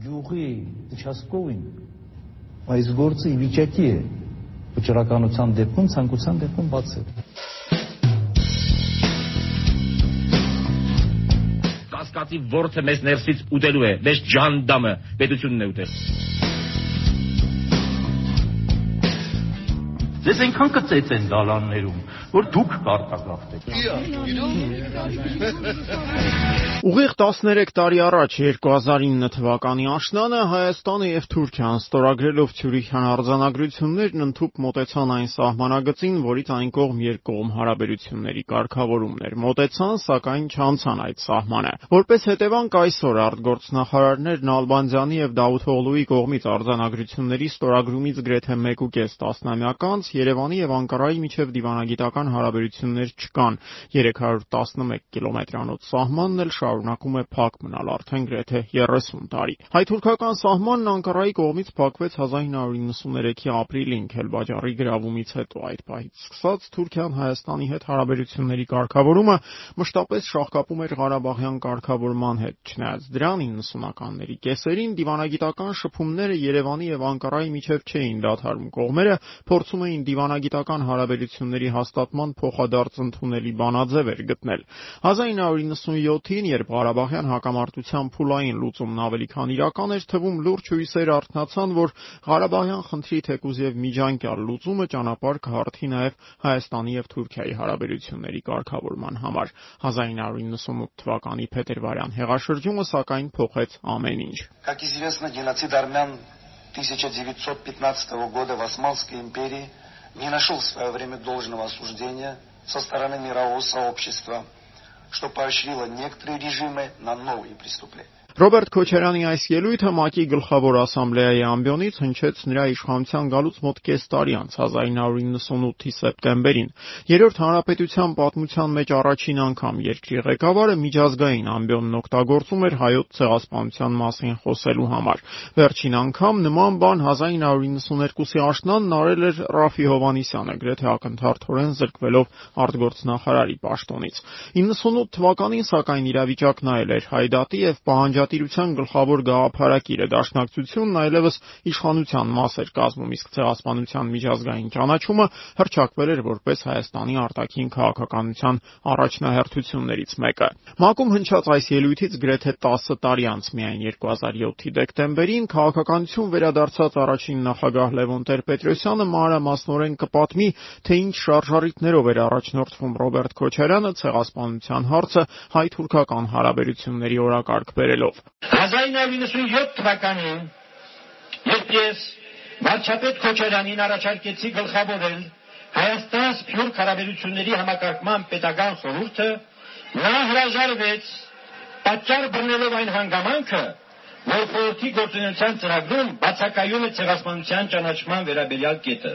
գյուղի участковին այս գործը ի վիճակի է վճռականության դեպքում ցանկության դեպքում բացել կասկածի ворթը մեզ ներսից ուտելու է մեզ ջանդամը պետությունն է ուտել Ձեզ այնքան կծեց են դալաններում, որ դուք կարտագաղթեք։ Ուղիղ 13 տարի առաջ 2009 թվականի աշնանը Հայաստանը եւ Թուրքիան ստորագրելով Ցյուրիխյան արձանագրություններն ընդཐུպ մոտեցան այն սահմանագծին, որից այն կողմ երկկողմ հարաբերությունների կարգավորումն էր։ Մոտեցան, սակայն չանցան այդ սահմանը։ Որպես հետևանք այսօր արտգործնախարարներն Ալբանդյանի եւ Դավութօղլուի կողմից արձանագրությունների ստորագրումից գրեթե 1.5 տասնամյակ անց Երևանի եւ Անկարայի միջև դիվանագիտական հարաբերություններ չկան։ 311 կիլոմետրանոց սահմանն էլ շարունակում է փակ մնալ արդեն գրեթե 30 տարի։ Հայ-թուրքական սահմանն Անկարայի կողմից փակվեց 1993-ի ապրիլին Քելբաջարի գրավումից հետո։ Այդ պահից սկսած Թուրքիան Հայաստանի հետ հարաբերությունների կարգավորումը մշտապես շահկապում էր Ղարաբաղյան կարգավորման հետ։ Չնայած դրան 90-ականների կեսերին դիվանագիտական շփումները Երևանի եւ Անկարայի միջև չէին դադարում։ Կողմերը փորձում էին դիվանագիտական հարաբերությունների հաստատման փոխադարձ ընդունելի բանաձև էր գտնել։ 1997-ին, երբ Ղարաբաղյան հակամարտության փուլային լուծումն ավելի քան իրական էր թվում, լուրջ հույսեր արթնացան, որ Ղարաբաղյան խնդրի թեկուզ եւ միջանկյալ լուծումը ճանապարհ կհարթի նաեւ Հայաստանի եւ Թուրքիայի հարաբերությունների կարգավորման համար։ 1998 թվականի փետրվարյան հեղաշրջումը սակայն փոխեց ամեն ինչ։ Как известно, геноцид армян 1915 года в Османской империи не нашел в свое время должного осуждения со стороны мирового сообщества, что поощрило некоторые режимы на новые преступления. Ռոբերտ Քոչարյանի այս ելույթը ՄԱԿ-ի գլխավոր ասամբլեայի ամբիոնից հնչեց նրա իշխանության գալուց մոտ կես տարի անց 1998-ի սեպտեմբերին։ Երրորդ հանրապետության պատմության մեջ առաջին անգամ երկրի ղեկավարը միջազգային ամբիոնն օգտագործում էր հայոց ցեղասպանության մասին խոսելու համար։ Վերջին անգամ նման բան 1992-ի աշնանն արել էր Ռաֆի Հովանիսյանը, գրեթե ակնթարթորեն զրկվելով արտգործնախարարի պաշտոնից։ 98 թվականին սակայն իրավիճակն այլ էր։ Հայդատի եւ պահանջ Անջատիրության գլխավոր գաղափարակիրը դաշնակցությունն այլևս իշխանության մաս էր կազմում, իսկ ցեղասպանության միջազգային ճանաչումը հռչակվել էր որպես Հայաստանի արտաքին քաղաքականության առաջնահերթություններից մեկը։ ՄԱԿ-ում հնչած այս ելույթից գրեթե 10 տարի անց միայն 2007-ի դեկտեմբերին քաղաքականություն վերադարձած առաջին նախագահ Լևոն Տեր-Պետրոսյանը մանրամասնորեն կպատմի, թե ինչ շարժառիթներով էր առաջնորդվում Ռոբերտ Քոչարյանը ցեղասպանության հարցը հայ-թուրքական հարաբերությունների օրակարգ բերելով տալով։ 1997 թվականին, երբ ես վարչապետ Քոչարյանին առաջարկեցի գլխավորել Հայաստան Սփյուռք հարաբերությունների համակարգման պետական խորհուրդը, նա հրաժարվեց պատճառ բռնելով այն հանգամանքը, որ խորհրդի գործունեության ծրագրում բացակայում է ցեղասպանության ճանաչման վերաբերյալ կետը։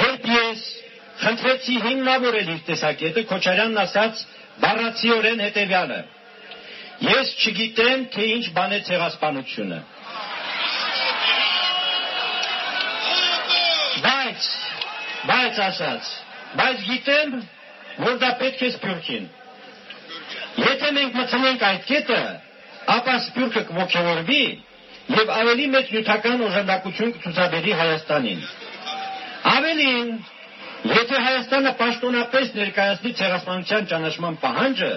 Երբ ես խնդրեցի հիմնավորել իր տեսակետը, Քոչարյանն ասաց բառացիորեն հետևյալը. Ես չգիտեմ, թե ինչ բան է ցեղասպանությունը։ Բայց, բայց ասած, բայց գիտեմ, որ դա պետք է սփյուռքին։ Եթե մենք մտցնենք այդ կետը, ապա սփյուռքը կողքավորվի եւ ավելի մեծ նյութական օժանդակություն կցուցաբերի Հայաստանին։ Ավելին, եթե Հայաստանը պաշտոնապես ներկայացնի ցեղասպանության ճանաչման պահանջը,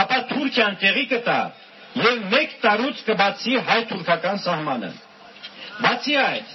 ապա Թուրքիան տեղի կտա եւ մեկ տարուց կբացի հայ-թուրքական սահմանը։ Բացի այդ,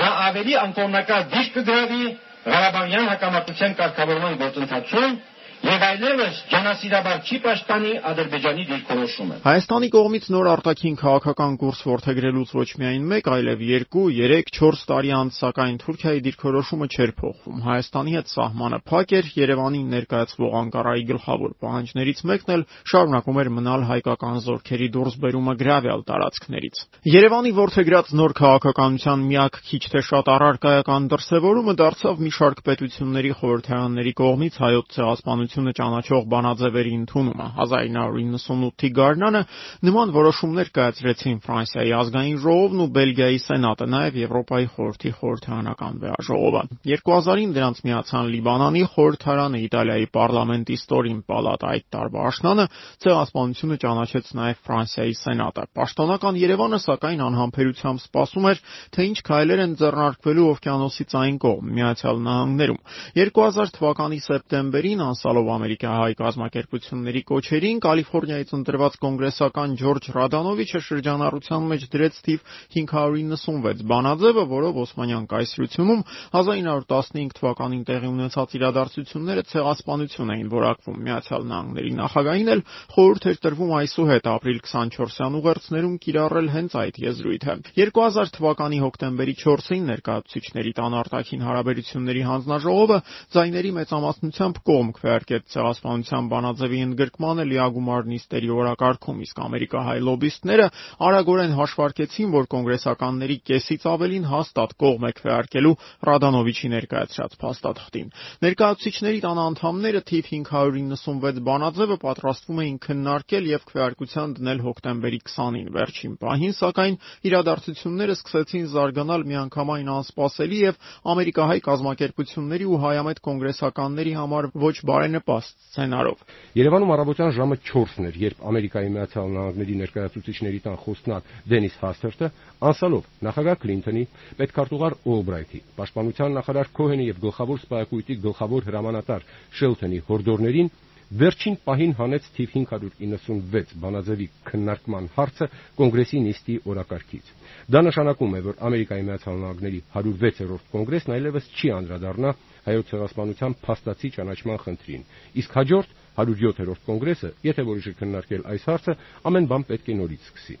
նա ավելի անկողմնակալ դիշտ կգրավի Ղարաբաղյան հակամարտության կարգավորման գործընթացում եւ այլևս ջանասիրաբար չի պաշտպանի Ադրբեջանի դիրքորոշումը։ Հայաստանի կողմից նոր արտաքին քաղաքական կուրս ворթեգրելուց ոչ միայն 1, այլև 2, 3, 4 տարի անց սակայն Թուրքիայի դիրքորոշումը չէր փոխվում։ Հայաստանի հետ սահմանը փակ էր, Երևանի ներկայացվող Անկարայի գլխավոր պահանջներից մեկն էլ շարունակում էր մնալ հայկական զորքերի դուրսբերումը գրավյալ տարածքներից։ Երևանի ворթեգրած նոր քաղաքականության միակ քիչ թե շատ առարկայական դրսևորումը դարձավ մի շարք պետությունների խորհրդարանների կողմից հայոց ցեղասպանության ասպանությունը ճանաչող բանաձևերի ընդունումը 1998-ի գարնանը նման որոշումներ կայացրեցին Ֆրանսիայի ազգային ժողովն ու Բելգիայի սենատը, նաև Եվրոպայի խորհրդի խորհրդարանական վեաժողովը։ 2000-ին դրանց միացան Լիբանանի խորհրդարանը, Իտալիայի պարլամենտի ստորին պալատը այդ տարվա աշնանը ցեղասպանությունը ճանաչեց նաև Ֆրանսիայի սենատը։ Պաշտոնական Երևանը սակայն անհամբերությամբ սպասում էր, թե ինչ քայլեր են ձեռնարկվելու օվկիանոսից այն կողմ Միացյալ Նահանգներում։ 2000 թվականի սեպտեմբերին անսալով ամերիկահայ կազմակերպությունների կոչերին Կալիֆոռնիայից ընտրված կոնգրեսական Ջորջ Ռադանովիչը շրջանառության մեջ դրեց թիվ 596 բանաձևը, որով Օսմանյան կայսրությունում 1915 թվականին տեղի ունեցած իրադարձությունները ցեղասպանություն էին որակվում։ Միացյալ Նահանգների նախագահին էլ խորհուրդ էր տրվում այսուհետ ապրիլ 24-յան ուղերձներում կիրառել հենց այդ եզրույթը։ 2000 թվականի հոկտեմբերի 4-ին ներկայացուցիչների տան արտաքին հարաբերությունների հանձնաժողովը ձայների մեծամասնությամբ կողմ քվեարկեց ցեղասպանության բանաձևի ընդգրկմանը լիագումար նիստերի օրակարգում, իսկ ամերիկահայ լոբիստները արագորեն հաշվարկեցին, որ կոնգրեսականների կեսից ավելին հաստատ կողմ է քվեարկելու Ռադանովիչի ներկայացրած փաստաթղթին։ Ներկայացուցիչների տան անդամները թիվ 596 բանաձևը պատրաստվում էին քննարկել եւ քվեարկության դնել հոկտեմբերի 20-ին։ Վերջին պահին, սակայն, իրադարձությունները սկսեցին զարգանալ միանգամայն անսպասելի եւ ամերիկահայ կազմակերպությունների ու հայամետ կոնգրեսականների համար ոչ բարենպաստ սցենարով։ Երևանում առավոտյան ժամը 4-ն էր, երբ Ամերիկայի Միացյալ Նահանգների ներկայացուցիչների տան խոսնակ Դենիս Հասթերտը անսալով նախագահ Քլինթոնի, պետքարտուղար Օլբրայթի, պաշտպանության նախարար Քոհենի եւ գլխավոր սպայակույտի գլխավոր հրամանատար Շելթոնի հորդորներին վերջին պահին հանեց թիվ 596 բանաձևի քննարկման հարցը կոնգրեսի նիստի օրակարգից։ Դա նշանակում է, որ Ամերիկայի Միացյալ Նահանգների 106-րդ կոնգրեսն այլևս չի անդրադառնա հայոց ցեղասպանության փաստացի ճանաչման խնդրին։ Իսկ հաջորդ 107-րդ կոնգրեսը, եթե որոշի քննարկել այս հարցը, ամեն բան պետք է նորից սկսի։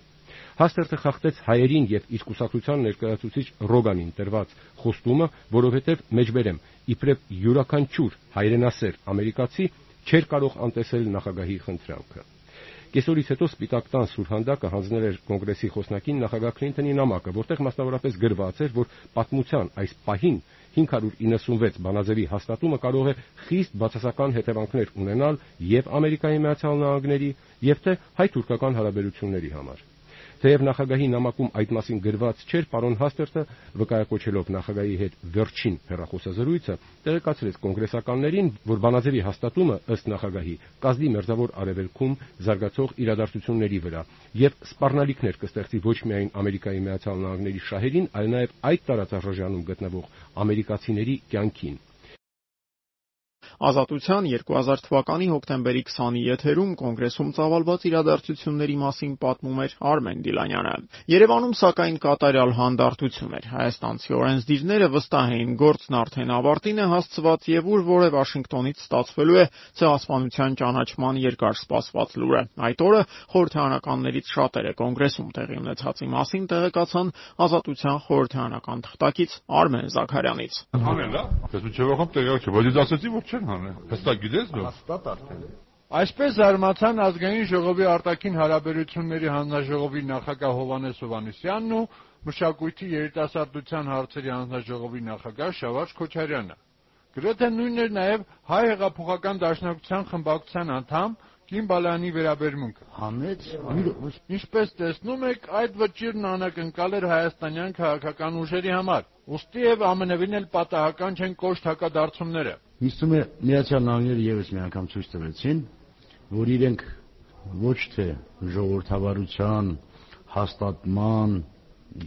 Հաստերտը խախտեց հայերին եւ իր կուսակցության ներկայացուցիչ Ռոգանին տրված խոստումը, որովհետեւ մեջբերեմ իբրև յուրաքանչյուր հայրենասեր ամերիկացի չէր կարող անտեսել նախագահի խնդրանքը։ Կեսօրից հետո Սպիտակ տան սուրհանդակը հանձնել էր կոնգրեսի խոսնակին նախագահ Քլինթոնի նամակը, որտեղ մասնավորապես գրված էր, որ պատմության այս պահին 596 բանաձևի հաստատումը կարող է խիստ բացասական հետևանքներ ունենալ եւ Ամերիկայի Միացյալ Նահանգների եւ թե հայ-թուրքական հարաբերությունների համար։ Թեև նախագահի նամակում այդ մասին գրված չէր, պարոն Հաստերտը վկայակոչելով նախագահի հետ վերջին հերախոսազրույցը, տեղեկացրեց կոնգրեսականներին, որ բանաձևի հաստատումը ըստ նախագահի կազդի մերձավոր արևելքում զարգացող իրադարձությունների վրա եւ սպառնալիքներ կստեղծի ոչ միայն Ամերիկայի Միացյալ Նահանգների շահերին, այլ նաեւ այդ տարածաշրջանում գտնվող ամերիկացիների կյանքին։ Ազատության 2000 թվականի հոկտեմբերի 20-ի եթերում կոնգրեսում ծավալված իրադարձությունների մասին պատմում էր Արմեն Դիլանյանը։ Երևանում սակայն կատարյալ հանդարտություն էր։ Հայաստանցի օրենսդիրները վստահ էին գործն արդեն ավարտին է հասցված եւ ուր որ է Վաշինգտոնից ստացվելու է ցեղասպանության ճանաչման երկար սպասված լուրը։ Այդ օրը խորհրդարանականներից շատերը կոնգրեսում տեղի ունեցածի մասին տեղեկացան Ազատության խորհրդարանական թղթակից Արմեն Զաքարյանից։ Հանելա, ես չէ ոքամ տեղյակ չէ, բայց ես ասացի որ չեն հանել։ Հստակ գիտես դու։ Հստակ արդեն։ Այսպես զարմացան ազգային ժողովի արտաքին հարաբերությունների հանձնաժողովի նախագահ Հովանես Հովանեսյանն ու մշակույթի երիտասարդության հարցերի հանձնաժողովի նախագահ Շավարժ Քոչարյանը։ Գրեթե նույնն էր նաև հայ հեղափոխական դաշնակցության խմբակցության անդամ Կին Բալանի վերաբերմունքը։ Համեց, ինչպես տեսնում եք, այդ վճիրն անակնկալ էր հայաստանյան քաղաքական ուժերի համար։ Ոստի եւ ամենևին էլ պատահական չեն կոշտ հակադարձումները։ Թվում է Միացյալ Նահանգները եւս մի անգամ ցույց տվեցին, որ իրենք ոչ թե ժողովրդավարության հաստատման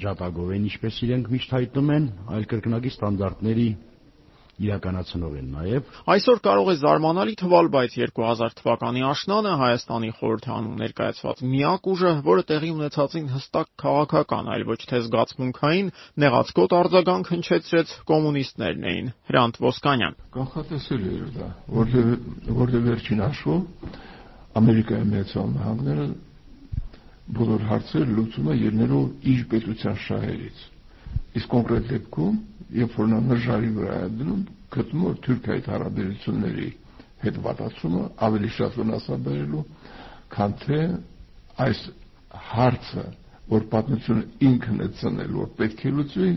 ջատագով են, ինչպես իրենք միշտ հայտնում են, այլ կրկնակի ստանդարտների իրականացնող են նաև։ Այսօր կարող է զարմանալի թվալ, բայց 2000 թվականի աշնանը Հայաստանի խորհրդանում ներկայացված միակ ուժը, որը տեղի ունեցածին հստակ քաղաքական, այլ ոչ թե զգացմունքային նեղացկոտ արձագանք հնչեցրեց կոմունիստներն էին։ Հրանտ Ոսկանյան։ Կանխատեսելի էր դա, որտեղ որտեղ վերջին հաշվով Ամերիկայի Միացյալ Նահանգները բոլոր հարցերը լուծում է ելնելով իր պետության շահերից։ Իսկ կոնկրետ դեպքում երբ որ նա նժարի վրա է դնում, գտնում որ Թուրքիայի հարաբերությունների հետ վատացումը ավելի շատ վնասաբերելու, քան թե այս հարցը որ պատմությունը ինքն է ծնել, որ պետք է լուծվի,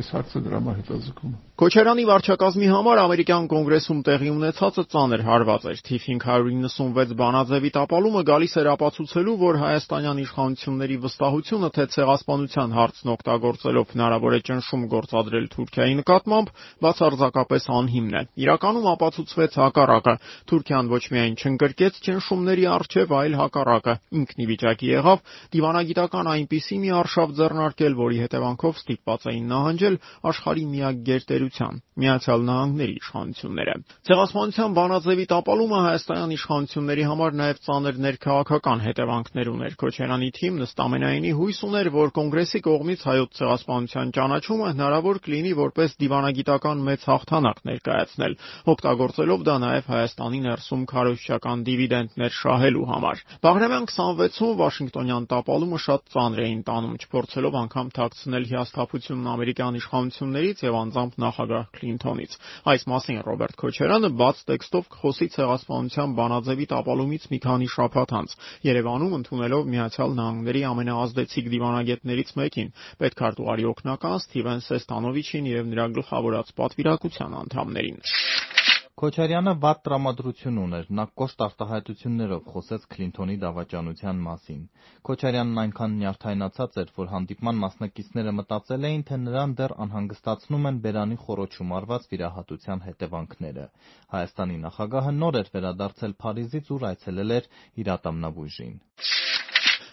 այս հարցը դրա համար հետազոտում է։ Քոչարյանի վարչակազմի համար ամերիկյան կոնգրեսում տեղի ունեցածը ծանր հարված էր։ Թիվ 596 բանաձևի տապալումը գալիս էր ապացուցելու, որ հայաստանյան իշխանությունների վստահությունը, թե ցեղասպանության հարցն օգտագործելով հնարավոր է ճնշում գործադրել Թուրքիայի նկատմամբ, բացարձակապես անհիմն է։ Իրականում ապացուցվեց հակառակը։ Թուրքիան ոչ միայն չընկրկեց ճնշումների արժև, այլ հակառակը։ Ինքն ի վիճակի եղավ դիվանագիտական այնպիսի մի արշավ ձեռնարկել, որի հետևանքով ստիպված էին նահանջել աշխարհի միակ գերտերության՝ Միացյալ Նահանգների իշխանությունները։ Ցեղասպանության բանաձևի տապալումը հայաստանյան իշխանությունների համար նաև ծանր ներքաղաքական հետևանքներ ուներ։ Քոչարյանի թիմն ըստ ամենայնի հույս ուներ, որ կոնգրեսի կողմից հայոց ցեղասպանության ճանաչումը հնարավոր կլինի որպես դիվանագիտական մեծ հաղթանակ ներկայացնել, օգտագործելով դա նաև Հայաստանի ներսում քարոզչական դիվիդենտներ շահելու համար։ Բաղրամյան 26-ում Վաշինգտոնյան տապալումը շատ ծանր էին տանում, չփորձելով անգամ թաքցնել հիասթափությունն ամերիկյան իշխանություններից եւ անձամբ նախագահ Քլինթոնից։ Այս մասին Ռոբերտ Քոչարյանը բաց տեքստով կխոսի ցեղասպանության բանաձևի տապալումից մի քանի շաբաթ անց Երևանում ընդունելով Միացյալ Նահանգների ամենաազդեցիկ դիվանագետներից մեկին, պետքարտուղարի օգնական Սթիվեն Սեստանովիչին եւ նրա գլխավորած պատվիրակության անդամներին։ Քոչարյանը վատ տրամադրություն ուներ, նա կոշտ արտահայտություններով խոսեց Քլինթոնի դավաճանության մասին։ Քոչարյանն այնքան նյարդայնացած էր, որ հանդիպման մասնակիցները մտածել էին, թե նրան դեռ անհանգստացնում են բերանի խոռոչում արված վիրահատության հետևանքները։ Հայաստանի նախագահը նոր էր վերադարձել Փարիզից, ուր այցելել էր իր ատամնաբույժին։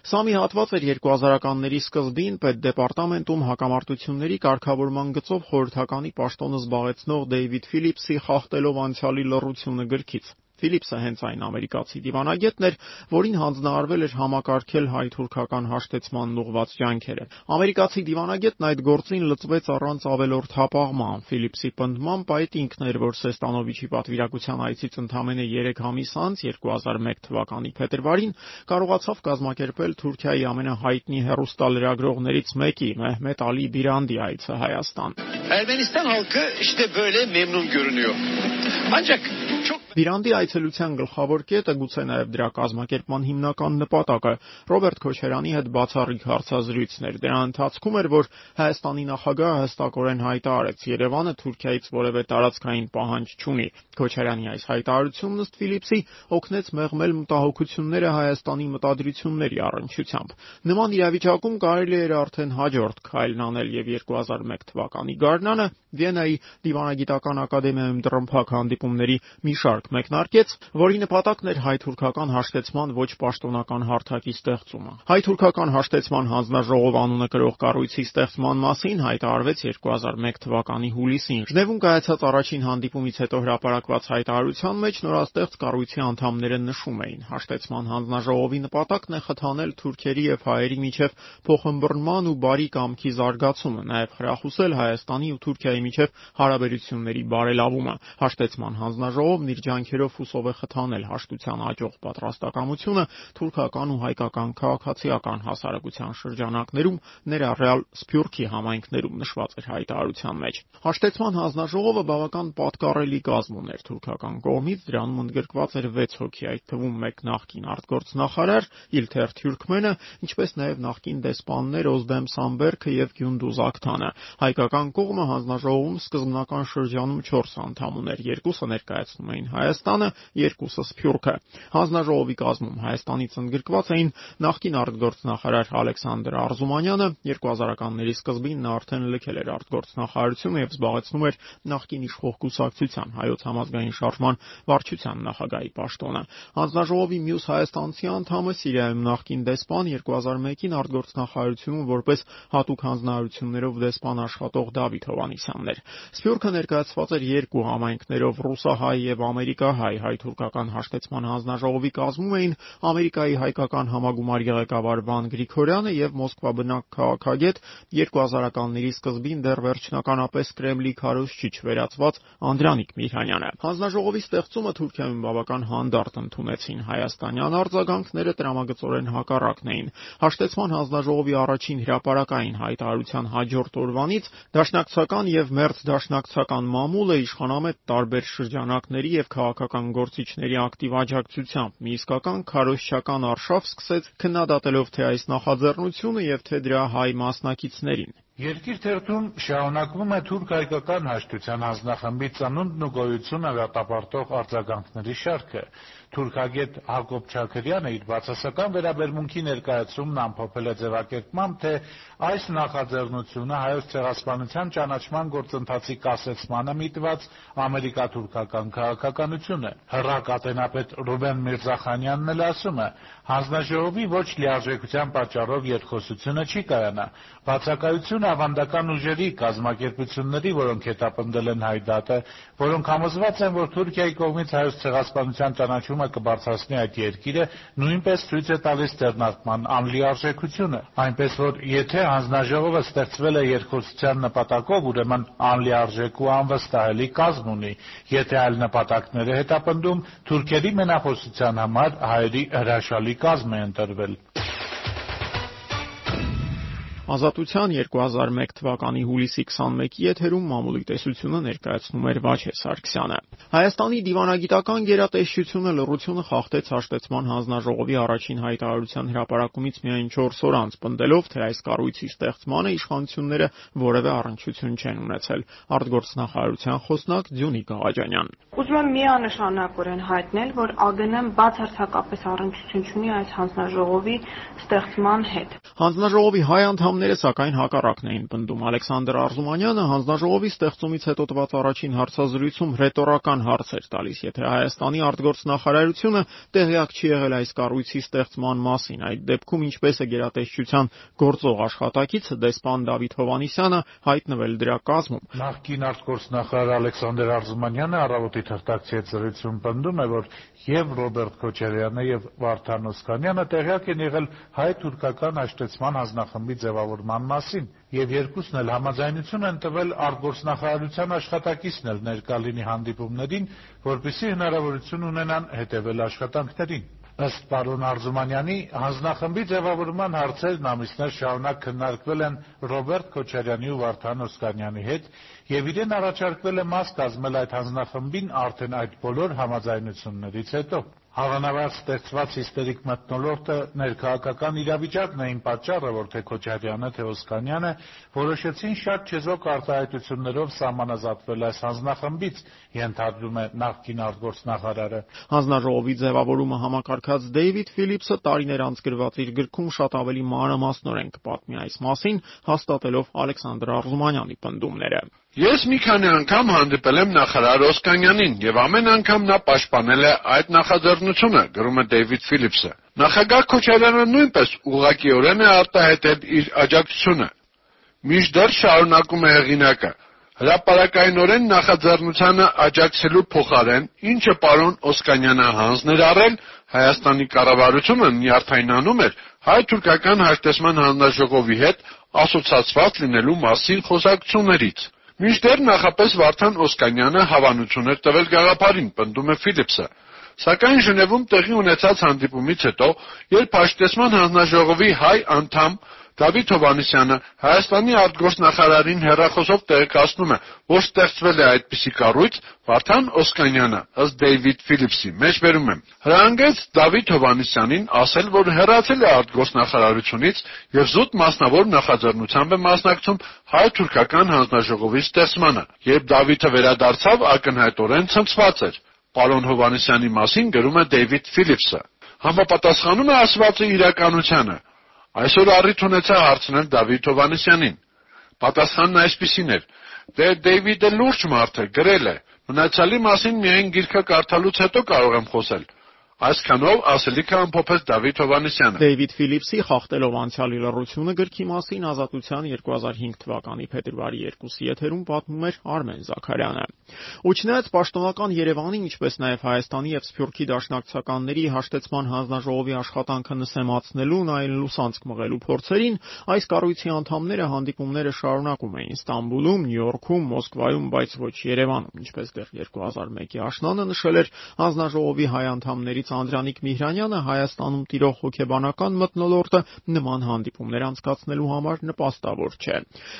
Սա մի հատված էր 2000-ականների սկզբին Պետդեպարտամենտում հակամարտությունների կարգավորման գծով խորհրդականի պաշտոնը զբաղեցնող Դեյվիդ Ֆիլիպսի «Խախտելով անցյալի լռությունը» գրքից։ Ֆիլիպսը հենց այն ամերիկացի դիվանագետն էր, որին հանձնարարվել էր համակարգել հայ-թուրքական հաշտեցմանն ուղղված ջանքերը։ Ամերիկացի դիվանագետն այդ գործին լծվեց առանց ավելորդ հապաղման։ Ֆիլիպսի պնդմամբ այդ ինքն էր, որ Սեստանովիչի պատվիրակության այցից ընդամենը 3 ամիս անց 2001 թվականի փետրվարին կարողացավ կազմակերպել Թուրքիայի ամենահայտնի հեռուստալրագրողներից մեկի Մեհմետ Ալի Բիրանդի այցը Հայաստան։ Ermenistan halkı işte böyle memnun görünüyor. Ancak çok Բիրանդի այցելության գլխավոր կետը, գուցե նաև դրա կազմակերպման հիմնական նպատակը Ռոբերտ Քոչարյանի հետ բացառիկ հարցազրույցն էր։ Դրա ընթացքում էր, որ Հայաստանի նախագահը հստակորեն հայտարարեց. Երևանը Թուրքիայից որևէ տարածքային պահանջ չունի։ Քոչարյանի այս հայտարարությունն ըստ Ֆիլիպսի օգնեց մեղմել մտահոգությունները Հայաստանի մտադրությունների առնչությամբ։ Նման իրավիճակում կարելի էր արդեն հաջորդ քայլն անել եւ 2001 թվականի գարնանը Վիեննայի դիվանագիտական ակադեմիայում դրամփակ հանդիպումների մի շարք մեկնարկեց, որի նպատակն էր հայ-թուրքական հաշտեցման ոչ պաշտոնական հարթակի ստեղծումը։ Հայ-թուրքական հաշտեցման հանձնաժողով անունը կրող կառույցի ստեղծման մասին հայտարարվեց 2001 թվականի հուլիսին։ Ժնևում կայացած առաջին հանդիպումից հետո հրապարակված հայտարարության մեջ նորաստեղծ կառույցի անդամները նշում էին. հաշտեցման հանձնաժողովի նպատակն է խթանել թուրքերի եւ հայերի միջև փոխըմբռնման ու բարի կամքի զարգացումը, նաեւ խրախուսել Հայաստանի ու Թուրքիայի միջև հարաբերությունների բարելավումը։ Հաշտեցման հանձնաժողովն իր ջանքերով հուսով է խթանել հաշտության աճող պատրաստակամությունը թուրքական ու հայկական քաղաքացիական հասարակության շրջանակներում, ներառյալ Սփյուռքի համայնքներում նշված էր հայտարարության մեջ։ Հաշտեցման հանձնաժողովը բավական պատկառելի կազմ ուներ թուրքական կողմից, դրանում ընդգրկված էր 6 հոգի, այդ թվում մեկ նախկին արտգործնախարար Իլթեր Թյուրքմենը, ինչպես նաև նախկին դեսպաններ Օզդեմ Սամբերգը եւ Գյունդուզ Ակթանը։ Հայկական կողմը հանձնաժողովում սկզբնական շրջանում 4 անդամ ուներ, երկուսը ներկայացնում էին Հայաստանը, երկուսը Սփյուռքը։ Հանձնաժողովի կազմում Հայաստանից ընդգրկված էին նախկին արտգործնախարար Ալեքսանդր Արզումանյանը, 2000-ականների սկզբին նա արդեն լքել էր արտգործնախարարությունը եւ զբաղեցնում էր նախկին իշխող կուսակցության հայոց համազգային շարժման վարչության նախագահի պաշտոնը։ Հանձնաժողովի մյուս հայաստանցի անդամը Սիրիայում նախկին դեսպան 2001-ին արտգործնախարարությունում որպես հատուկ հանձնարարություններով դեսպան աշխատող Դավիթ Հովանիսյանն էր։ Սփյուռքը ներկայացված էր երկու համայնքներով՝ ռուսահայ եւ ամերիկահայ հայ-թուրքական հաշտեցման հանձնաժողովի կազմում էին Ամերիկայի հայկական համագումար ղեկավար Վան Գրիգորյանը եւ Մոսկվա բնակ քաղաքագետ 2000-ականների սկզբին դեռ վերջնականապես Կրեմլի քարոզչիչ վերածված Անդրանիկ Միհանյանը։ Հանձնաժողովի ստեղծումը Թուրքիայում բավական հանդարտ ընդունեցին հայաստանյան արձագանքները տրամագծորեն հակառակն էին։ Հաշտեցման հանձնաժողովի առաջին հրապարակային հայտարարության հաջորդ օրվանից դաշնակցական եւ մերձ դաշնակցական մամուլը իշխանամետ տարբեր շրջանակների եւ քաղաքական գործիչների ակտիվ աջակցությամբ մի իսկական քարոզչական արշավ սկսեց քննադատելով թե այս նախաձեռնությունը եւ թե դրա հայ մասնակիցներին։ Երկիր թերթում շարունակվում է թուրք-հայկական հաշտության հանձնախմբի ծնունդն ու գոյությունը դատապարտող արձագանքների շարքը։ Թուրքագետ Հակոբ Չաքրյանը իր բացասական վերաբերմունքի ներկայացումն ամփոփել է ձևակերպմամբ, թե այս նախաձեռնությունը Հայոց ցեղասպանության ճանաչման գործընթացի կասեցմանը միտված ամերիկա-թուրքական քաղաքականություն է։ Հռակ ատենապետ Ռուբեն Միրզախանյանն էլ ասում է. Հանձնաժողովի ոչ լիարժեքության պատճառով երկխոսությունը չի կայանա։ Բացակայությունը ավանդական ուժերի, կազմակերպությունների, որոնք հետապնդել են հայ դատը, որոնք համոզված են, որ Թուրքիայի կողմից Հայոց ցեղասպանության ճանաչումը կբարձրացնի այդ երկիրը, նույնպես ցույց է տալիս ձեռնարկման անլիարժեքությունը։ Այնպես որ եթե հանձնաժողովը ստեղծվել է երկխոսության նպատակով, ուրեմն անլիարժեք ու անվստահելի կազմ ունի։ Եթե այլ նպատակներ է հետապնդում, թուրքերի մենախոսության համար հայերի հրաշալի կազմ է ընտրվել։ Ազատության 2001 թվականի հուլիսի 21-ի եթերում մամուլի տեսությունը ներկայացնում էր Վաչե Սարգսյանը։ Հայաստանի դիվանագիտական գերատեսչությունը լռությունը խախտեց հաշտեցման հանձնաժողովի առաջին հայտարարության հրապարակումից միայն 4 օր անց, պնդելով, թե այս կառույցի ստեղծմանը իշխանությունները որևէ առնչություն չեն ունեցել։ Արտգործնախարարության խոսնակ Ձյունիկ Աղաջանյան։ Ուզում եմ միանշանակորեն հայտնել, որ ԱԳՆ-ն բացարձակապես առնչություն չունի այս հանձնաժողովի ստեղծման հետ։ Հանձնաժողովի հայ անդամ անդամները սակայն հակառակն էին պնդում։ Ալեքսանդր Արզումանյանը հանձնաժողովի ստեղծումից հետո տված առաջին հարցազրույցում ռետորական հարց էր տալիս, եթե Հայաստանի արտգործնախարարությունը տեղյակ չի եղել այս կառույցի ստեղծման մասին, այդ դեպքում ինչպես է գերատեսչության գործող աշխատակիցը դեսպան Դավիթ Հովանիսյանը հայտնվել դրա կազմում։ Նախկին արտգործնախարար Ալեքսանդր Արզումանյանը առավոտի թղթակցի հետ զրույցում պնդում է, որ եւ Ռոբերտ Քոչարյանը եւ Վարդան Օսկանյանը տեղյակ են եղել հայ-թուրքական հաշտեցման հանձնախմբի ձևավորման կառավարման մասին, եւ երկուսն էլ համաձայնություն են տվել արտգործնախարարության աշխատակիցն էլ ներկա լինի հանդիպումներին, որպեսզի հնարավորություն ունենան հետեւել աշխատանքներին։ Ըստ պարոն Արզումանյանի, հանձնախմբի ձևավորման հարցերն ամիսներ շարունակ քննարկվել են Ռոբերտ Քոչարյանի ու Վարդան Օսկանյանի հետ եւ իրեն առաջարկվել է մաս կազմել այդ հանձնախմբին արդեն այդ բոլոր համաձայնություններից հետո։ Հավանաբար ստեղծված հիստերիկ մթնոլորտը ներքաղաքական իրավիճակն էին պատճառը, որ թե Քոչարյանը, թե Օսկանյանը որոշեցին շատ չեզոք արտահայտություններով սահմանազատվել այս հանձնախմբից, ենթադրում է նախկին արտգործնախարարը։ Հանձնաժողովի ձևավորումը համակարգած Դեյվիդ Ֆիլիպսը տարիներ անց գրված իր գրքում շատ ավելի մանրամասնորեն կպատմի այս մասին, հաստատելով Ալեքսանդր Արզումանյանի պնդումները։ Ես մի քանի անգամ հանդիպել եմ նախարար Օսկանյանին եւ ամեն անգամ նա պաշտպանել է այդ նախաձեռնությունը, գրում է Դեյվիդ Ֆիլիպսը։ Նախագահ Քոչարյանը նույնպես ուղղակիորեն է արտահայտել իր աջակցությունը։ Միշտեր շարունակում է հեղինակը. Հրապարակայնորեն նախաձեռնությանը աջակցելու փոխարեն, ինչը պարոն Օսկանյանը հանձներ առել, Հայաստանի կառավարությունը նյարդայնանում էր հայ-թուրքական հաշտեցման հանձնաժողովի հետ ասոցացված լինելու մասին խոսակցություններից։ Մինչդեռ նախապես Վարդան Օսկանյանը հավանություն էր տվել գաղափարին, պնդում է Ֆիլիպսը։ Սակայն Ժնևում տեղի ունեցած հանդիպումից հետո, երբ հաշտեցման հանձնաժողովի հայ անդամ Դավիթ Հովանեսյանը Հայաստանի արտգործնախարարին հերախոսով տեղեկացնում է, որ ստեղծվել է այդպիսի կառույց, Վարդան Օսկանյանը, ըստ Դեյվիդ Ֆիլիպսի, մեջբերում է. հրանգեց Դավիթ Հովանեսյանին ասել, որ հեռացել է արտգործնախարարությունից եւ զուտ մասնավոր նախաձեռնությամբ է մասնակցում հայ-թուրքական հանձնաժողովի ստեղծմանը, երբ Դավիթը վերադարձավ, ակնհայտորեն ցնցված էր։ Պարոն Հովանեսյանի մասին գրում է Դեյվիդ Ֆիլիպսը։ Համապատասխանում է ասվածը իրականությանը։ Այսօր առիթ ունեցա հարցնել Դավիթ Հովանեսյանին։ Պատասխանն այսպիսին էր. Դե Դեյվիդը լուրջ մարդ է, գրել է։ Մնացյալի մասին միայն գիրքը կարդալուց հետո կարող եմ խոսել։ Այսքանով ասելիքը ամփոփեց Դավիթ Հովանեսյանը։ Դեյվիդ Ֆիլիպսի խախտելով անցյալի լռությունը գրքի մասին Ազատության 2005 թվականի փետրվարի 2-ի եթերում պատմում էր Արմեն Զաքարյանը։ Ու չնայած պաշտոնական Երևանի, ինչպես նաև Հայաստանի եւ Սփյուռքի դաշնակցականների հաշտեցման հանձնաժողովի աշխատանքը նսեմացնելու, նայել լուսանցք մղելու փորձերին, այս կառույցի անդամները հանդիպումները շարունակում էին Ստամբուլում, Նյու-Յորքում, Մոսկվայում, բայց ոչ Երևանում, ինչպես դեռ 2001-ի աշնանը նշել էր հանձնաժողովի հայ անդամներից կողմից Անդրանիկ Միհրանյանը Հայաստանում տիրող հոգեբանական մթնոլորտը նման հանդիպումներ անցկացնելու համար նպաստավոր չէ։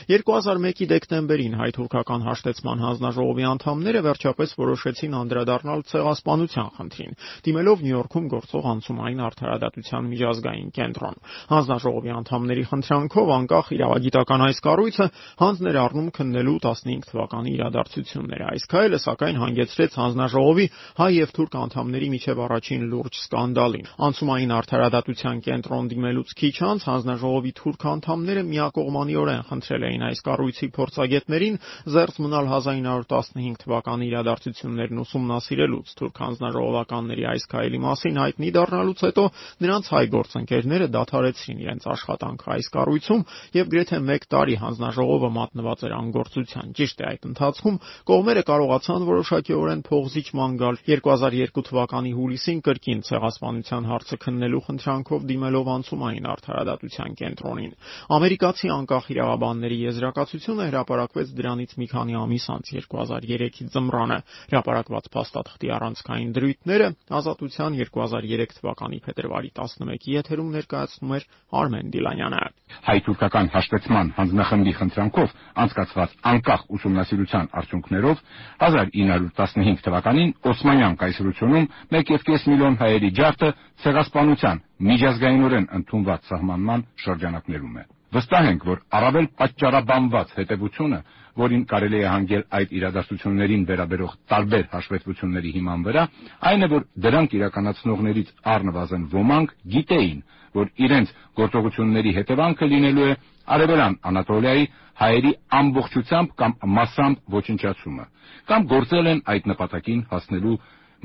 2001-ի դեկտեմբերին հայ-թուրքական հաշտեցման հանձնաժողովի անդամները վերջապես որոշեցին անդրադառնալ ցեղասպանության խնդրին, դիմելով Նյու Յորքում գործող անցումային արդարադատության միջազգային կենտրոն։ Հանձնաժողովի անդամների խնդրանքով անկախ իրավագիտական այս կառույցը հանձն էր առնում քննելու 15 թվականի իրադարձությունները։ Այս քայլը սակայն հանգեցրեց հանձնաժողովի հայ եւ թուրք անդամների միջև առաջին լուրջ սկանդալին։ Անցումային արդարադատության կենտրոն դիմելուց քիչ անց հանձնաժողովի թուրք անդամները միակողմանիորեն խնդրել էին այս կառույցի փորձագետներին զերծ մնալ 1915 թվականի իրադարձություններն ուսումնասիրելուց։ Թուրք հանձնաժողովականների այս քայլի մասին հայտնի դառնալուց հետո նրանց հայ գործընկերները դադարեցրին իրենց աշխատանքը այս կառույցում եւ գրեթե 1 տարի հանձնաժողովը մատնված էր անգործության։ Ճիշտ է, այդ ընթացքում կողմերը կարողացան որոշակիորեն փողզիջման գալ 2002 թվականի հուլիսին կրկին ցեղասպանության հարցը քննելու խնդրանքով դիմելով անցումային արդարադատության կենտրոնին։ Ամերիկացի անկախ իրավաբանների եզրակացությունը հրապարակվեց դրանից մի քանի ամիս անց 2003-ի ձմռանը։ Հրապարակված փաստաթղթի առանցքային դրույթները Ազատության 2003 թվականի փետրվարի 11-ի եթերում ներկայացնում էր Արմեն Դիլանյանը։ Հայ-թուրքական հաշտեցման հանձնախմբի խնդրանքով անցկացված անկախ ուսումնասիրության արդյունքներով 1915 թվականին Օսմանյան կայսրությունում 1.5 միլիոն հայերի ջարդը ցեղասպանության միջազգայինորեն ընդունված սահմանման շրջանակներում է։ Վստահ ենք, որ առավել պատճառաբանված հետևությունը, որին կարելի է հանգել այդ իրադարձություններին վերաբերող տարբեր հաշվետվությունների հիման վրա, այն է, որ դրանք իրականացնողներից առնվազն ոմանք գիտեին, որ իրենց գործողությունների հետևանքը լինելու է Արևելյան Անատոլիայի հայերի ամբողջությամբ կամ մասամբ ոչնչացումը, կամ գործել են այդ նպատակին հասնելու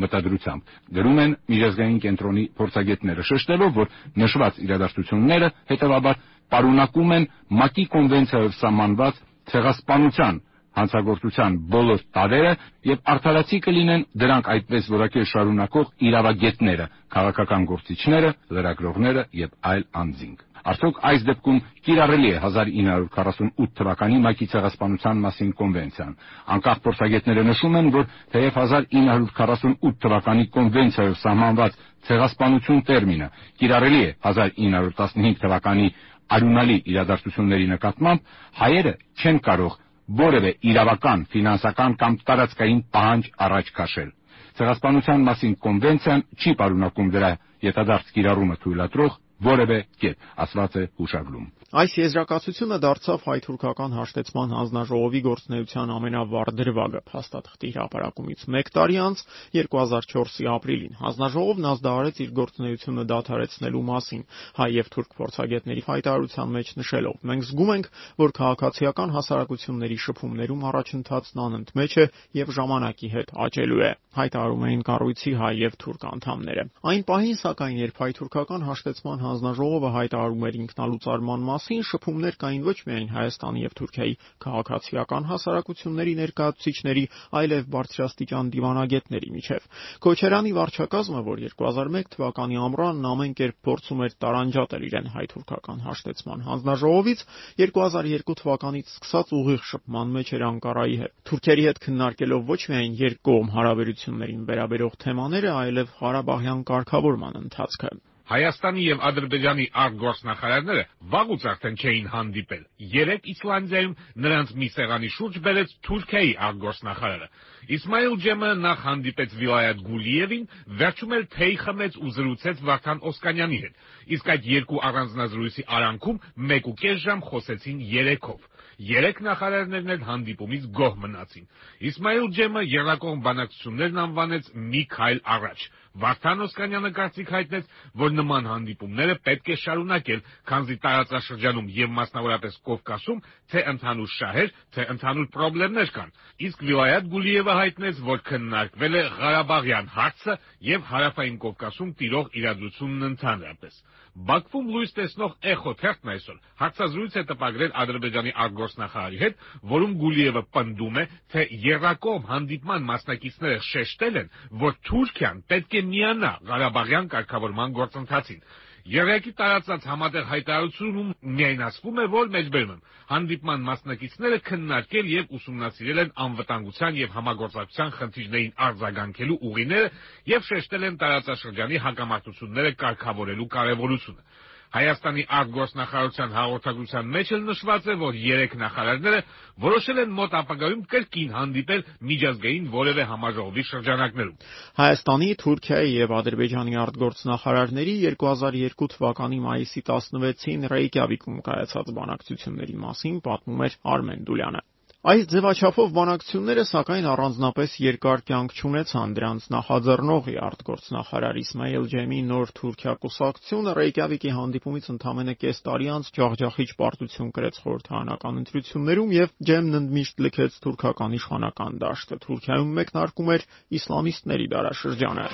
մտադրությամբ։ Գրում են միջազգային կենտրոնի փորձագետները, շեշտելով, որ նշված իրադարձությունները հետևաբար պարունակում են ՄԱԿ-ի կոնվենցիայով սահմանված ցեղասպանության հանցագործության բոլոր տարրերը եւ արդարացի կլինեն դրանք այդպես որակել շարունակող իրավագետները, քաղաքական գործիչները, լրագրողները եւ այլ անձինք։ Արդյոք այս դեպքում կիրառելի է 1948 թվականի ՄԱԿ-ի ցեղասպանության մասին կոնվենցիան։ Անկախ փորձագետները նշում են, որ թեև 1948 թվականի կոնվենցիայով սահմանված ցեղասպանություն տերմինը կիրառելի է 1915 թվականի արյունալի իրադարձությունների նկատմամբ, հայերը չեն կարող որևէ իրավական, ֆինանսական կամ տարածքային պահանջ առաջ քաշել։ Ցեղասպանության մասին կոնվենցիան չի պարունակում դրա յետադարձ կիրառումը թույլատրող որևէ կետ, ասված է հուշագրում։ Այս եզրակացությունը դարձավ հայ-թուրքական հաշտեցման հանձնաժողովի գործնեության ամենավառ դրվագը փաստաթղթի հրապարակումից 1 տարի անց 2004-ի ապրիլին։ Հանձնաժողովն ազդարարեց իր գործնեությունը դադարեցնելու մասին հայ եւ թուրք փորձագետների հայտարարության մեջ նշելով. «Մենք զգում ենք, որ քաղաքացիական հասարակությունների շփումներում առաջընթացն անընդմեջ է եւ ժամանակի հետ աճելու է», հայտարարում էին կառույցի հայ եւ թուրք անդամները։ Այն պահին, սակայն, երբ հայ-թուրքական հաշտեցման հանձնաժողովը հայտարարում էր ինքնալուծարման մասին, շփումներ կային ոչ միայն Հայաստանի եւ Թուրքիայի քաղաքացիական հասարակությունների ներկայացուցիչների, այլև բարձրաստիճան դիվանագետների միջև։ Քոչարյանի վարչակազմը, որ 2001 թվականի ամռանն ամեն կերպ փորձում էր տարանջատել իրեն հայ-թուրքական հաշտեցման հանձնաժողովից, 2002 թվականից սկսած ուղիղ շփման մեջ էր Անկարայի հետ։ Թուրքերի հետ քննարկելով ոչ միայն երկկողմ հարաբերություններին վերաբերող թեմաները, այլև Ղարաբաղյան կարգավորման ընթացքը։ Հայաստանի եւ Ադրբեջանի արտգործնախարարները վաղուց արդեն չէին հանդիպել։ Երեք Իսլանդիայում նրանց մի սեղանի շուրջ բերեց Թուրքիայի արտգործնախարարը։ Իսմայիլ Ջեմը նախ հանդիպեց Վիլայետ Գուլիևին, վերջում էլ թեյ խմեց ու զրուցեց Վարդան Օսկանյանի հետ։ Իսկ այդ երկու առանձնազրույցի արանքում 1.5 ժամ խոսեցին երեքով։ Երեք նախարարներն էլ հանդիպումից գոհ մնացին։ Իսմայիլ Ջեմը երրակողմ բանակցություններն անվանեց մի քայլ առաջ։ Վարդան Օսկանյանը կարծիք հայտնեց, որ նման հանդիպումները պետք է շարունակել, քանզի տարածաշրջանում եւ մասնավորապես Կովկասում թե ընդհանուր շահեր, թե ընդհանուր խնդիրներ կան։ Իսկ Վիլայետ Գուլիևը հայտնեց, որ քննարկվել է Ղարաբաղյան հարցը եւ հարավային Կովկասում տիրող իրադրությունն ընդհանրապես։ Բաքվում լույս տեսնող Էխո թերթն այսօր. Հարցազրույց է տպագրել Ադրբեջանի արտգործնախարարի հետ, որում Գուլիևը պնդում է, թե երրակողմ հանդիպման մասնակիցները շեշտել են, որ Թուրքիան պետք է միանա Ղարաբաղյան կարգավորման գործընթացին։ Եղեգի տարածած համատեղ հայտարարությունում միայն ասվում է, որ մեջբերում հանդիպման մասնակիցները քննարկել եւ ուսումնասիրել են անվտանգության եւ համագործակցության խնդիրներին արձագանքելու ուղիները եւ շեշտել են տարածաշրջանի հակամարտությունները կարգավորելու կարեւորությունը։ Հայաստանի արտգործնախարարության հաղորդագրության մեջ էլ նշված է, որ երեք նախարարները որոշել են մոտ ապագայում կրկին հանդիպել միջազգային որևէ համաժողովի շրջանակներում։ Հայաստանի, Թուրքիայի եւ Ադրբեջանի արտգործնախարարների 2002 թվականի մայիսի 16-ին Ռեյկյավիկում կայացած բանակցությունների մասին պատմում էր Արմեն Դուլյանը։ Այս ձևաչափով բանակցությունները սակայն առանձնապես երկար կյանք չունեցան դրանց նախաձեռնողի արտգործնախարար Իսմայել Ջեմի նոր Թուրքիա կուսակցությունը Ռեյկյավիկի հանդիպումից ընդամենը կես տարի անց ջախջախիչ պարտություն կրեց խորհրդարանական ընտրություններում եւ Ջեմն ընդմիշտ լքեց թուրքական իշխանական դաշտը։ Թուրքիայում մեկնարկում էր իսլամիստների դարաշրջանը։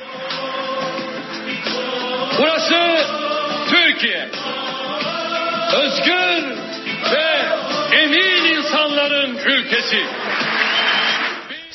Burası Türkiye. Özgür ve emin Türk ülkesi.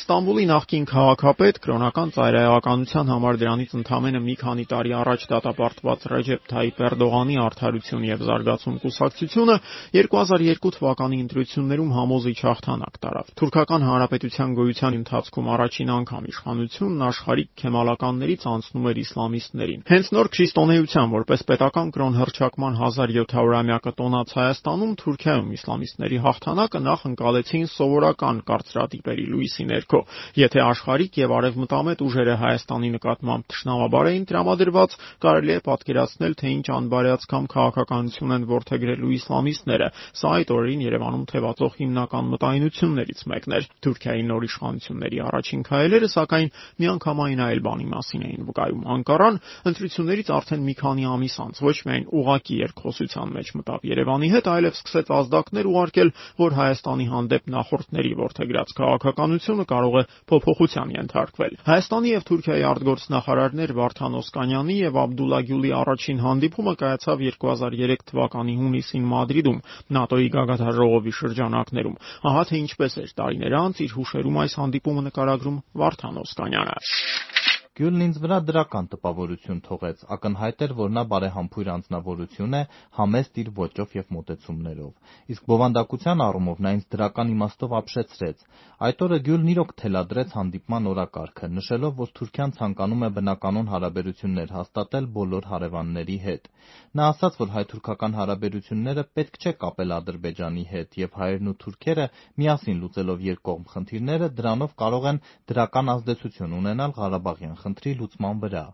Ստամբուլի նախկին քաղաքապետ կրոնական ծայրահեղականության համար դրանից ընդամենը մի քանի տարի առաջ դատապարտված Ռեջեփ Թայիպ Էրդողանի արդարություն եւ զարգացում կուսակցությունը 2002 թվականի ընտրություններում համոզիչ հաղթանակ տարավ։ Թուրքական հանրապետության գոյության ընթացքում առաջին անգամ իշխանությունն աշխարհիկ քեմալականներից անցնում էր իսլամիստներին։ Հենց նոր քրիստոնեության որպես պետական կրոն հրճակման 1700-ամյակը տոնած Հայաստանում Թուրքիայում իսլամիստների հաղթանակը նախ ընկալեցին սովորական կարծրատիպերի լույսի ներքո դեպքում, եթե աշխարհիկ եւ արևմտամետ ուժերը Հայաստանի նկատմամբ ճշնամաբար էին տրամադրված, կարելի է պատկերացնել, թե ինչ անբարյաց կամ քաղաքականություն են ворթեգրելու իսլամիստները։ Սա այդ օրերին Երևանում թևածող հիմնական մտայնություններից մեկն էր։ Թուրքիայի նոր իշխանությունների առաջին քայլերը, սակայն, միանգամայն այլ բանի մասին էին վկայում։ Անկարան ընտրություններից արդեն մի քանի ամիս անց ոչ միայն ուղակի երկխոսության մեջ մտավ Երևանի հետ, այլև սկսեց ազդակներ ուղարկել, որ Հայաստանի հանդեպ նախորդների ворթեգրած քաղաքականությունը կարող է փոփոխության ենթարկվել։ Հայաստանի եւ Թուրքիայի արտգործնախարարներ Վարդան Օսկանյանի եւ Աբդուլլա Գյուլի առաջին հանդիպումը կայացավ 2003 թվականի հունիսին Մադրիդում ՆԱՏՕ-ի գագաթաժողովի շրջանակներում։ Ահա թե ինչպես էր տարիներ անց իր հուշերում այս հանդիպումը նկարագրում Վարդան Օսկանյանը։ Գյուլն ինձ վրա դրական տպավորություն թողեց, ակնհայտ էր, որ նա բարեհամբույր անձնավորություն է, համեստ իր ոճով և մոտեցումներով։ Իսկ բովանդակության առումով նա ինձ դրական իմաստով ապշեցրեց։ Այդ օրը Գյուլն իրոք թելադրեց հանդիպման օրակարգը, նշելով, որ Թուրքիան ցանկանում է բնականոն հարաբերություններ հաստատել բոլոր հարևանների հետ։ Նա ասաց, որ հայ-թուրքական հարաբերությունները պետք չէ կապել Ադրբեջանի հետ, և հայերն ու թուրքերը միասին լուծելով երկկողմ խնդիրները, դրանով կարող են դրական ազդեցություն ունենալ Ղարաբաղյան խնդրի լուծման վրա։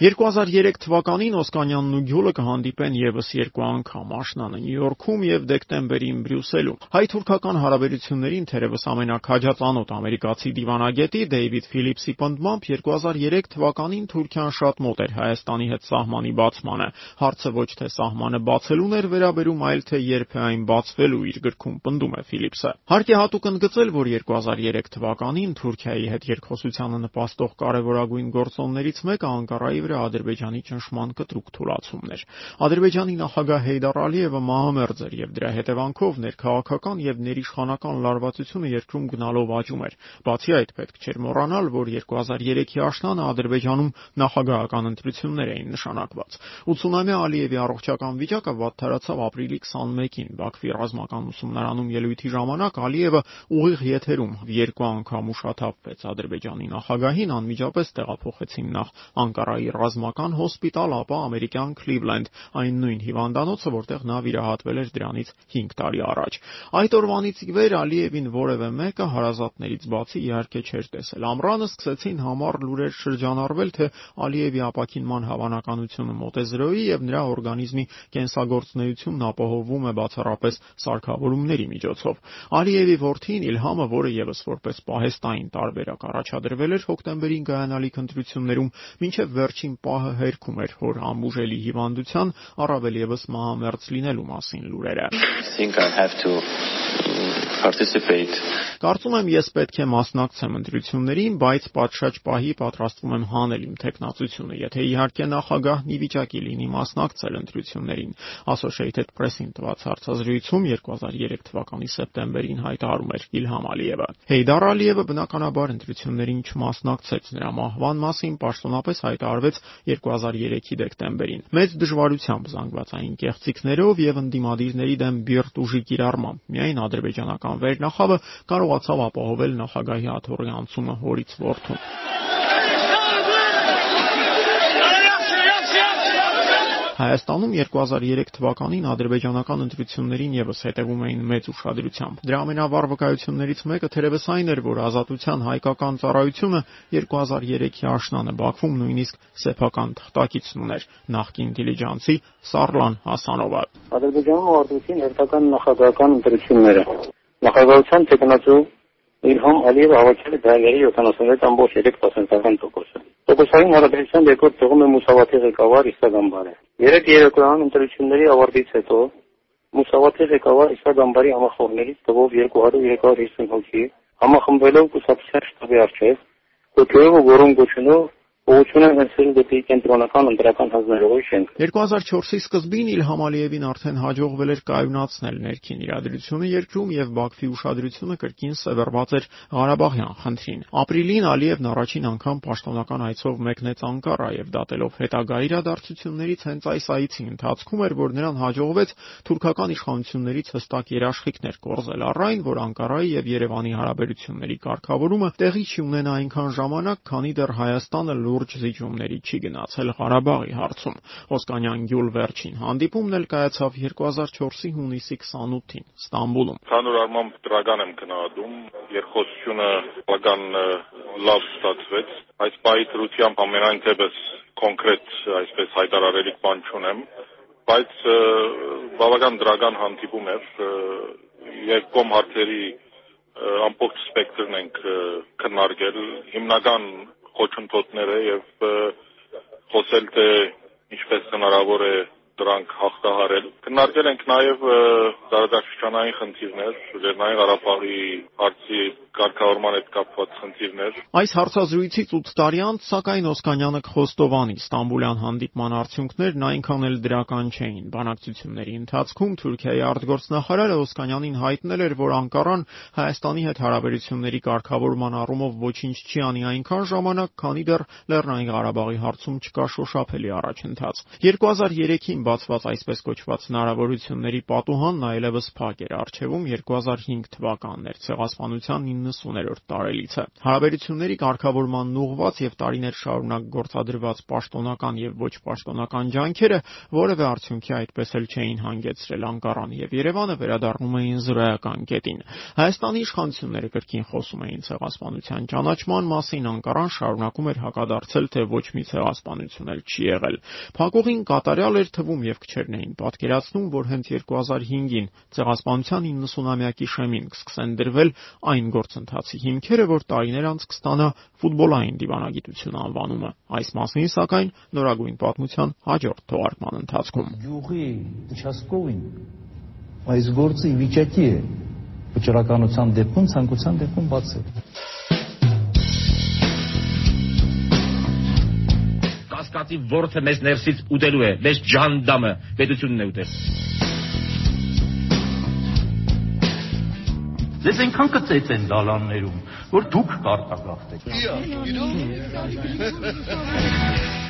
2003 թվականին Օսկանյանն ու Գյուլը կհանդիպեն եւս երկու անգամ՝ աշնանը Նյու Յորքում եւ դեկտեմբերին Բրյուսելում։ Հայ-թուրքական հարաբերություններին թերևս ամենակաջածանոթ ամերիկացի դիվանագետի Դեյվիդ Ֆիլիպսի պնդմամբ 2003 թվականին Թուրքիան շատ մոտ էր Հայաստանի հետ սահմանի բացմանը։ Հարցը ոչ թե սահմանը բացելուն էր վերաբերում, այլ թե երբ է այն բացվելու իր գրքում պնդում է Ֆիլիպսը։ Հարկ է հատուկ ընդգծել, որ 2003 թվականին Թուրքիայի հետ երկխոսությանը նպաստող կարևորագույն գործոններից մեկը Անկարայի վրա Ադրբեջանի ճնշման կտրուկ թուլացումն էր։ Ադրբեջանի նախագահ Հեյդար Ալիևը մահամերձ էր եւ դրա հետևանքով ներքաղաքական եւ ներիշխանական լարվածությունը երկրում գնալով աճում էր։ Բացի այդ, պետք չէր մոռանալ, որ 2003-ի աշնանը Ադրբեջանում նախագահական ընտրություններ էին նշանակված։ 80-ամյա Ալիևի առողջական վիճակը վատթարացավ ապրիլի 21-ին Բաքվի ռազմական ուսումնարանում ելույթի ժամանակ Ալիևը ուղիղ եթերում երկու անգամ ուշաթափվեց Ադրբեջանի նախագահին անմիջապես տեղափոխեցին նախ Անկարայի ռազմական հոսպիտալ, ապա ամերիկյան Cleveland, այն նույն հիվանդանոցը, որտեղ նա վիրահատվել էր դրանից 5 տարի առաջ։ Այդ օրվանից ի վեր Ալիևին որևէ մեկը հարազատներից բացի իհարկե չէր տեսել։ Ամռանը սկսեցին համառ լուրեր շրջանառվել, թե Ալիևի ապակինման հավանականությունը մոտ է 0-ի եւ նրա օրգանիզմի կենսագործունեությունն ապահովվում է բացառապես սարքավորումների միջոցով։ Ալիևի որդին Իլհամը, որը եւս որպես պահեստային տարբերակ առաջադրվել էր հոկտեմբերին կայանալիք ընտրություններում, մինչև վերջին պահը հերքում էր հոր ամուժելի հիվանդության, առավել եւս մահամերձ լինելու մասին լուրերը։ participate. Կարծում եմ ես պետք է մասնակցեմ ընտրություններին, բայց պատշաճ պահի պատրաստվում եմ հանել իմ տեխնացությունը, եթե իհարկե նախագահն ի վիճակի լինի մասնակցել ընտրություններին, Associated Press-ին տված հարցազրույցում 2003 թվականի սեպտեմբերին հայտարարում էր Իլհամ Ալիևը։ Հեյդար Ալիևը բնականաբար ընտրություններին չմասնակցեց, նրա մահվան մասին պաշտոնապես հայտարարվեց 2003-ի դեկտեմբերին։ Մեծ դժվարությամբ զանգվածային կեղծիքներով եւ ընդդիմադիրների դեմ բիրտ ուժի կիրառմամբ միայն ադրբեջանական վերնախավը կարողացավ ապահովել նախագահի աթոռի անցումը հորից որդուն։ Հայաստանում 2003 թվականին ադրբեջանական ընտրություններին եւս հետևում էին մեծ ուշադրությամբ։ Դրա ամենավառ վկայություններից մեկը թերևս այն էր, որ Ազատության հայկական ծառայությունը 2003-ի աշնանը Բաքվում նույնիսկ սեփական թղթակիցն ուներ՝ նախկին դիլիջանցի Սարլան Հասանովը։ Ադրբեջանում արդյունքին հերթական նախագահական ընտրությունները։ Նախագահության տեխնացու Իլհամ Ալիևը հավաքել է դայների 76.3%-ը։ Տոկոսային հարաբերության երկրորդ տողում է Մուսավաթի ղեկավար Իսա Գամբարը։ Երեք երեկոյան ընտրությունների ավարտից հետո Մուսավաթի ղեկավար Իսա Գամբարի համախոհներից տվով 200-350 հոգի համախմբվելով կուսակցության շտաբի առջև, կոչելով ու գորոն գոչյունով Ուղղություն են հնցել դեպի կենտրոնական ընտրական հանձնարարողի շենք։ 2004-ի սկզբին Իլհամ Ալիևին արդեն հաջողվել էր կայունացնել ներքին իրադրությունը երկրում եւ Բաքվի ուշադրությունը կրկին սևեռված էր Ղարաբաղյան խնդրին։ Ապրիլին Ալիևն առաջին անգամ պաշտոնական այցով մեկնեց Անկարա եւ դատելով հետագա իրադարձություններից հենց այս այցի ընթացքում էր, որ նրան հաջողվեց թուրքական իշխանություններից հստակ երաշխիքներ կորզել առ այն, որ Անկարայի եւ Երևանի հարաբերությունների կարգավորումը տեղի չի ունենա այնքան ժամանակ, քանի դեռ Հայաստանը լուրջ զիջումների չի գնացել Ղարաբաղի հարցում։ Օսկանյան Գյուլ վերջին հանդիպումն էլ կայացավ 2004-ի հունիսի 28-ին Ստամբուլում։ Ցանուր արմամբ դրական եմ գնահատում, երկխոսությունը բական լավ ստացվեց։ Այս պահի դրությամբ ամենայն դեպս կոնկրետ այսպես հայտարարելի բան չունեմ, բայց բավական դրական հանդիպում էր երկկողմ հարցերի ամբողջ սպեկտրն ենք քննարկել հիմնական խոչընդոտները եւ խոսել թե ինչպես հնարավոր է դրանք հաղթահարել։ Քննարկել ենք նաև տարածաշրջանային խնդիրներ, Լեռնային Ղարաբաղի հարցի կարգավորման հետ կապված խնդիրներ։ Այս հարցազրույցից 8 տարի անց, սակայն Օսկանյանը կխոստովանի Ստամբուլյան հանդիպման արդյունքներն այնքան էլ դրական չէին։ Բանակցությունների ընթացքում Թուրքիայի արտգործնախարարը Օսկանյանին հայտնել էր, որ Անկարան Հայաստանի հետ հարաբերությունների կարգավորման առումով ոչինչ չի անի այնքան ժամանակ, քանի դեռ Լեռնային Ղարաբաղի հարցում չկա շոշափելի առաջընթաց։ 2003-ին բացված այսպես կոչված հնարավորությունների պատուհանն այլևս փակ էր արժևում 2005 թվականն էր ցեղասպանության 90-րդ տարելիցը։ Հարաբերությունների կարգավորման ուղղված եւ տարիներ շարունակ գործադրված պաշտոնական եւ ոչ պաշտոնական ջանքերը որևէ արդյունքի այդպես էլ չէին հանգեցրել Անկարան եւ Երևանը վերադառնում էին զրոյական կետին։ Հայաստանի իշխանությունները կրկին խոսում էին ցեղասպանության ճանաչման մասին, Անկարան շարունակում էր հակադարձել, թե ոչ մի ցեղասպանություն էլ չի եղել։ Փակուղին կատարյալ էր թվում եւ քչերն էին պատկերացնում, որ հենց 2005-ին ցեղասպանության 90-ամյակի շեմին կսկսեն դրվել այն գործընթացի հիմքերը, որ տարիներ անց կստանա ֆուտբոլային դիվանագիտություն անվանումը։ Այս մասին, սակայն, նորագույն պատմության հաջորդ թողարկման ընթացքում։ Գյուղի Չասկովին այս գործը ի վիճակի է վճռականության դեպքում ցանկության դեպքում բացել։ կասկածի ворթը մեզ ներսից ուտելու է, մեզ ջանդամը պետությունն է ուտել։ Ձեզ այնքան կծեց են դալաններում, որ դուք կարտագաղթեք։ Իա, գիտու՞։